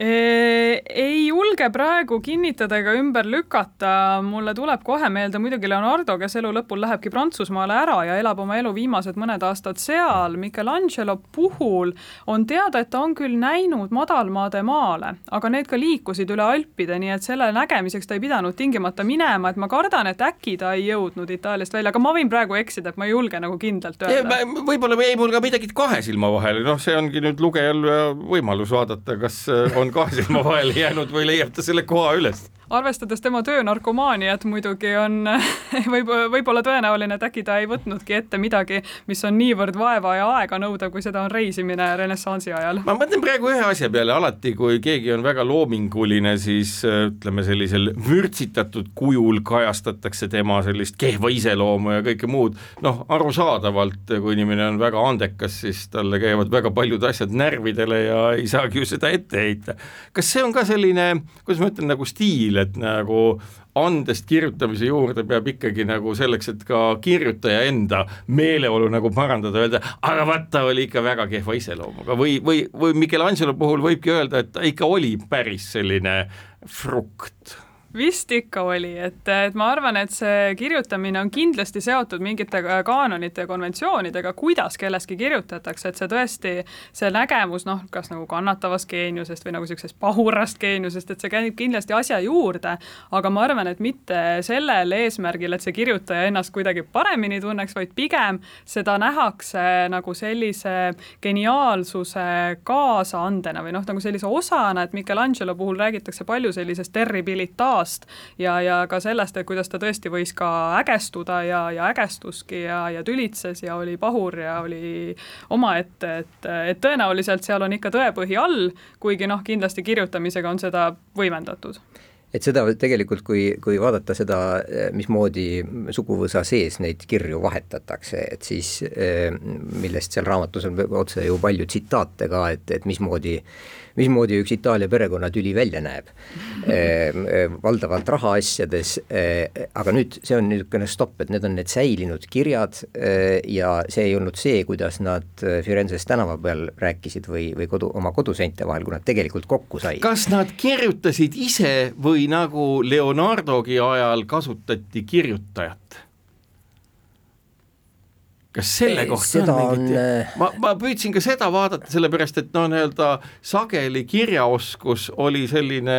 ei julge praegu kinnitada ega ümber lükata, mulle tuleb kohe meelde muidugi Leonardo, kes elu lõpul lähebki Prantsusmaale ära ja elab oma elu viimased mõned aastad seal. Michelangelo puhul on teada, et ta on küll näinud madalmaade maale, aga need ka liikusid üle Alpide, nii et selle nägemiseks ta ei pidanud tingimata minema, et ma kardan, et äkki ta ei jõudnud Itaaliast välja, aga ma võin praegu eksida, et ma ei julge nagu kindlalt öelda. võib-olla jäi mul ka midagi kahe silma vahele, noh, see ongi nüüd lugejal võimalus vaadata, kas on kahe silma vahele jäänud või leiab ta selle koha üles? arvestades tema töönarkomaaniat muidugi on *laughs* võib, võib-olla tõenäoline, et äkki ta ei võtnudki ette midagi, mis on niivõrd vaeva ja aega nõudev, kui seda on reisimine renessansi ajal. ma mõtlen praegu ühe asja peale, alati kui keegi on väga loominguline, siis ütleme, sellisel vürtsitatud kujul kajastatakse tema sellist kehva iseloomu ja kõike muud, noh, arusaadavalt, kui inimene on väga andekas, siis talle käivad väga paljud asjad närvidele ja ei saagi ju seda ette heita. Kas see on ka selline, kuidas ma ütlen, nagu stiil, et nagu andest kirjutamise juurde peab ikkagi nagu selleks, et ka kirjutaja enda meeleolu nagu parandada, öelda, aga vaat ta oli ikka väga kehva iseloomuga. Või, või, või Michelangelo puhul võibki öelda, et ta ikka oli päris selline frukt vist ikka oli, et, et ma arvan, et see kirjutamine on kindlasti seotud mingite kaanonite ja konventsioonidega, kuidas kellestki kirjutatakse, et see tõesti, see nägemus noh, kas nagu kannatavast geeniusest või nagu niisugusest pahurast geeniusest, et see käib kindlasti asja juurde, aga ma arvan, et mitte sellel eesmärgil, et see kirjutaja ennast kuidagi paremini tunneks, vaid pigem seda nähakse nagu sellise geniaalsuse kaasaandena või noh, nagu sellise osana, et Michelangelo puhul räägitakse palju sellisest terribilitaatist, ajast ja, ja ka sellest, et kuidas ta tõesti võis ka ägestuda ja, ja ägestuski ja, ja tülitses ja oli pahur ja oli omaette, et, et tõenäoliselt seal on ikka tõepõhi all, kuigi noh, kindlasti kirjutamisega on seda võimendatud et seda tegelikult, kui, kui vaadata seda, mismoodi suguvõsa sees neid kirju vahetatakse, et siis millest seal raamatus on otse ju palju tsitaate ka, et, et mismoodi mismoodi üks Itaalia perekonnatüli välja näeb *laughs* valdavalt rahaasjades, aga nüüd see on niisugune stopp, et need on need säilinud kirjad ja see ei olnud see, kuidas nad Firenzes tänava peal rääkisid või, või kodu, oma koduseinte vahel, kui nad tegelikult kokku said. kas nad kirjutasid ise või nagu Leonardogi ajal kasutati kirjutajat? kas selle kohta seda on mingit on- ma, ma püüdsin ka seda vaadata, sellepärast et no nii-öelda sageli kirjaoskus oli selline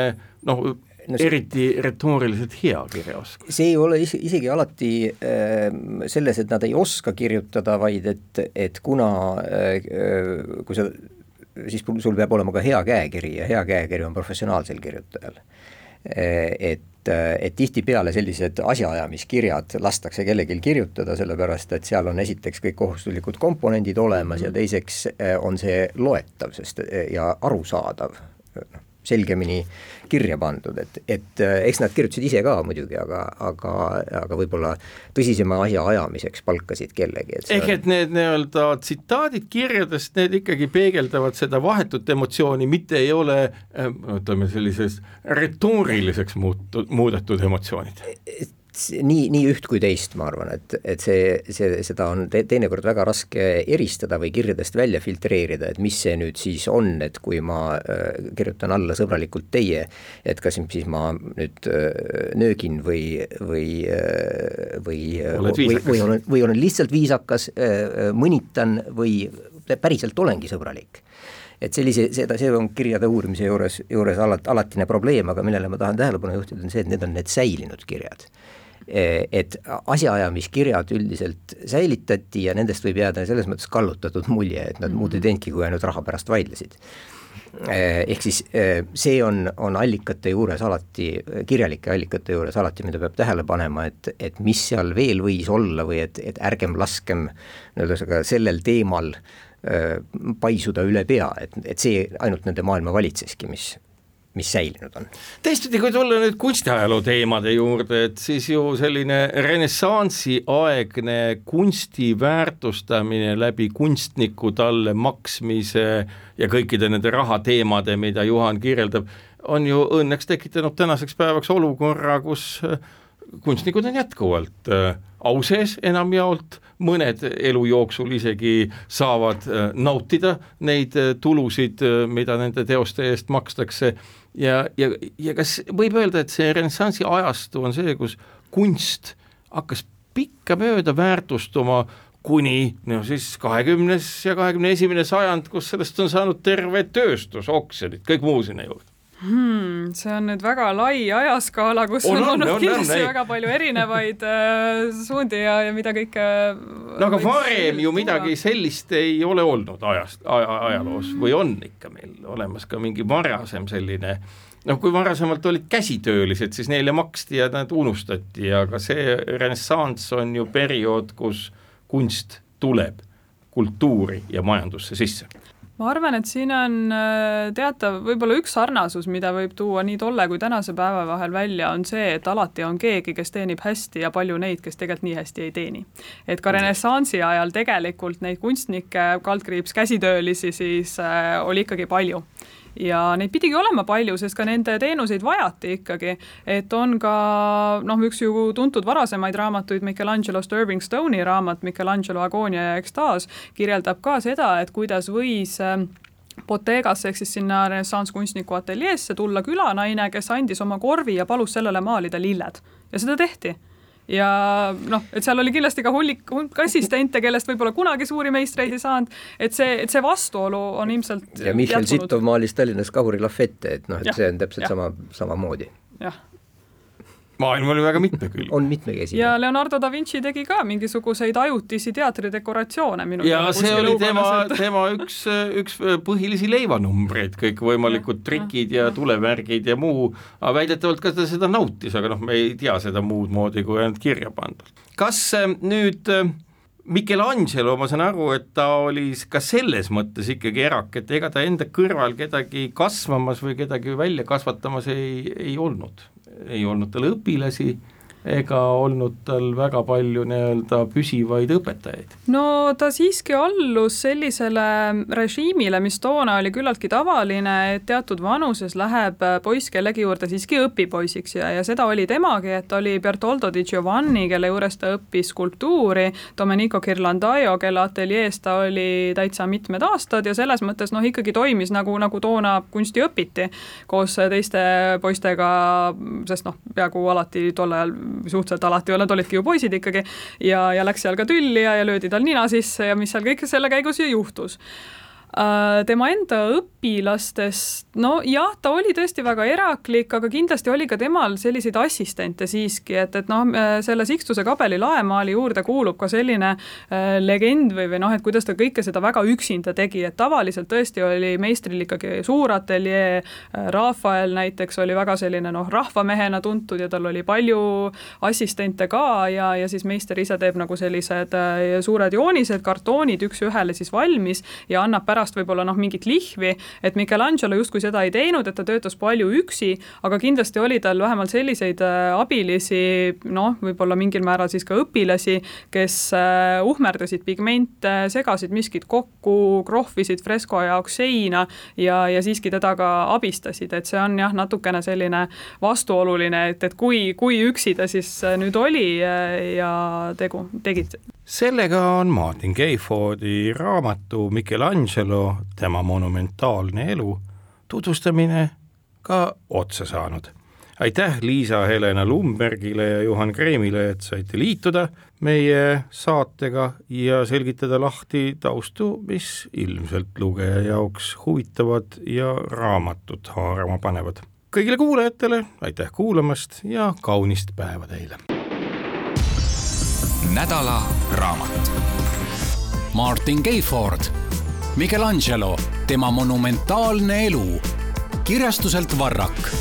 noh, no, eriti retooriliselt hea kirjaoskus. see ei ole is isegi alati äh, selles, et nad ei oska kirjutada, vaid et, et kuna äh, kui sa, siis sul peab olema ka hea käekiri ja hea käekiri on professionaalsel kirjutajal äh,. Et et tihtipeale sellised asjaajamiskirjad lastakse kellelgi kirjutada, sellepärast et seal on esiteks kõik kohustuslikud komponendid olemas ja teiseks äh, on see loetav, sest ja arusaadav, selgemini kirja pandud, et, et äh, eks nad kirjutasid ise ka muidugi, aga, aga, aga võib-olla tõsisema asja ajamiseks palkasid kellegi. ehk et need nii-öelda tsitaadid kirjadest, need ikkagi peegeldavad seda vahetut emotsiooni, mitte ei ole äh, ütleme sellisest retooriliseks muutu-, muudetud emotsioonid nii, nii üht kui teist, ma arvan, et, et see, see, seda on te, teinekord väga raske eristada või kirjadest välja filtreerida, et mis see nüüd siis on, et kui ma äh, kirjutan alla sõbralikult teie, et kas siis ma nüüd äh, nöögin või, või äh,, või, või, või olen, või olen lihtsalt viisakas äh,, mõnitan või päriselt olengi sõbralik. Et sellise, seda, see on kirjade uurimise juures, juures alati, alatine probleem, aga millele ma tahan tähelepanu juhtida, on see, et need on need säilinud kirjad et asjaajamiskirjad üldiselt säilitati ja nendest võib jääda selles mõttes kallutatud mulje, et nad muud ei teinudki, kui ainult raha pärast vaidlesid. Eh, ehk siis eh, see on, on allikate juures alati, kirjalike allikate juures alati, mida peab tähele panema, et, et mis seal veel võis olla või et, et ärgem laskem ühesõnaga sellel teemal paisuda üle pea, et, et see ainult nende maailma valitseski, mis, mis säilinud on. teistpidi, kui tulla nüüd kunstiajaloo teemade juurde, et siis ju selline renessansiaegne kunsti väärtustamine läbi kunstniku talle maksmise ja kõikide nende rahateemade, mida Juhan kirjeldab, on ju õnneks tekitanud tänaseks päevaks olukorra, kus kunstnikud on jätkuvalt äh, au sees enamjaolt, mõned elu jooksul isegi saavad äh, nautida neid tulusid, mida nende teoste eest makstakse. Ja, ja, ja kas võib öelda, et see renessansi ajastu on see, kus kunst hakkas pikkamööda väärtustuma kuni no siis kahekümnes ja kahekümne esimene sajand, kus sellest on saanud terve tööstus, oksjonid, kõik muu sinna juurde hmm,? see on nüüd väga lai ajaskaala, kus on, on olnud on, kindlasti on, väga palju erinevaid äh, suundi ja, ja mida kõike no aga varem ju midagi sellist ei ole olnud ajast aja,, ajaloos või on ikka meil olemas ka mingi varasem selline noh, kui varasemalt olid käsitöölised, siis neile maksti ja nad unustati, aga see renessanss on ju periood, kus kunst tuleb kultuuri ja majandusse sisse ma arvan, et siin on äh, teatav, võib-olla üks sarnasus, mida võib tuua nii tolle kui tänase päeva vahel välja, on see, et alati on keegi, kes teenib hästi ja palju neid, kes tegelikult nii hästi ei teeni. et ka renessansi ajal tegelikult neid kunstnikke, kaldkriips käsitöölisi siis äh, oli ikkagi palju ja neid pidigi olema palju, sest ka nende teenuseid vajati ikkagi, et on ka noh, üks ju tuntud varasemaid raamatuid, Michelangelo'st Irving Stone'i raamat Michelangelo agoonia ja ekstaas kirjeldab ka seda, et kuidas võis äh, Bottegasse ehk siis sinna renessansskunstniku ateljeesse tulla külanaine, kes andis oma korvi ja palus sellele maalida lilled. Ja seda tehti ja noh, et seal oli kindlasti ka hulk, hulk assistente, kellest võib-olla kunagi suuri meistreid ei saanud, et see, et see vastuolu on ilmselt ja Michel Sittov maalis Tallinnas Kahuri Lafette, et noh, et ja, see on täpselt ja. sama, samamoodi. jah maailm oli väga mitmekülgne. on mitmekesine. ja Leonardo da Vinci tegi ka mingisuguseid ajutisi teatridekoratsioone minu ja see oli tema, tema üks, üks põhilisi leivanumbreid, kõikvõimalikud trikid ja tulevärgid ja muu, aga väidetavalt ka ta seda nautis, aga noh, me ei tea seda muud moodi kui ainult kirja pandud. kas äh, nüüd äh, Michelangelo, ma saan aru, et ta oli ka selles mõttes ikkagi erak, et ega ta enda kõrval kedagi kasvamas või kedagi välja kasvatamas ei, ei olnud ei olnud tal õpilasi ega olnud tal väga palju nii-öelda püsivaid õpetajaid? no ta siiski allus sellisele režiimile, mis toona oli küllaltki tavaline, et teatud vanuses läheb poiss kellegi juurde siiski õpipoisiks ja, ja seda oli temagi, et oli Bertoldo di Giovanni, kelle juures ta õppis skulptuuri, Domenico Ghirlandaio, kelle ateljees ta oli täitsa mitmed aastad ja selles mõttes noh, ikkagi toimis nagu, nagu toona kunsti õpiti koos teiste poistega, sest noh, peaaegu alati tol ajal suhteliselt alati, nad olidki ju poisid ikkagi, ja, ja läks seal ka tülli ja, ja löödi tal nina sisse ja mis seal kõik selle käigus ju juhtus tema enda õpilastest, no jah, ta oli tõesti väga eraklik, aga kindlasti oli ka temal selliseid assistente siiski, et, et noh, äh, selle Sixtuse kabeli laemaali juurde kuulub ka selline äh, legend või, või noh, et kuidas ta kõike seda väga üksinda tegi, et tavaliselt tõesti oli meistril ikkagi suur ateljee, Rafael näiteks oli väga selline noh, rahvamehena tuntud ja tal oli palju assistente ka ja, ja siis meister ise teeb nagu sellised suured joonised, kartoonid üks-ühele siis valmis ja annab pärast pärast võib-olla noh, mingit lihvi, et Michelangelo justkui seda ei teinud, et ta töötas palju üksi, aga kindlasti oli tal vähemalt selliseid äh, abilisi, noh, võib-olla mingil määral siis ka õpilasi, kes äh, uhmerdasid pigmente, segasid miskit kokku, krohvisid fresko jaoks seina ja, ja siiski teda ka abistasid, et see on jah, natukene selline vastuoluline, et, et kui, kui üksi ta siis äh, nüüd oli ja tegu, tegid. Sellega on Martin Gayfordi raamatu Michelangelo, tema monumentaalne elu tutvustamine ka otsa saanud. aitäh Liisa-Helena Lumbergile ja Juhan Kreemile, et saite liituda meie saatega ja selgitada lahti taustu, mis ilmselt lugeja jaoks huvitavad ja raamatut haarama panevad. kõigile kuulajatele aitäh kuulamast ja kaunist päeva teile! nädala raamat. Martin Gayford, Michelangelo, tema monumentaalne elu kirjastuselt Varrak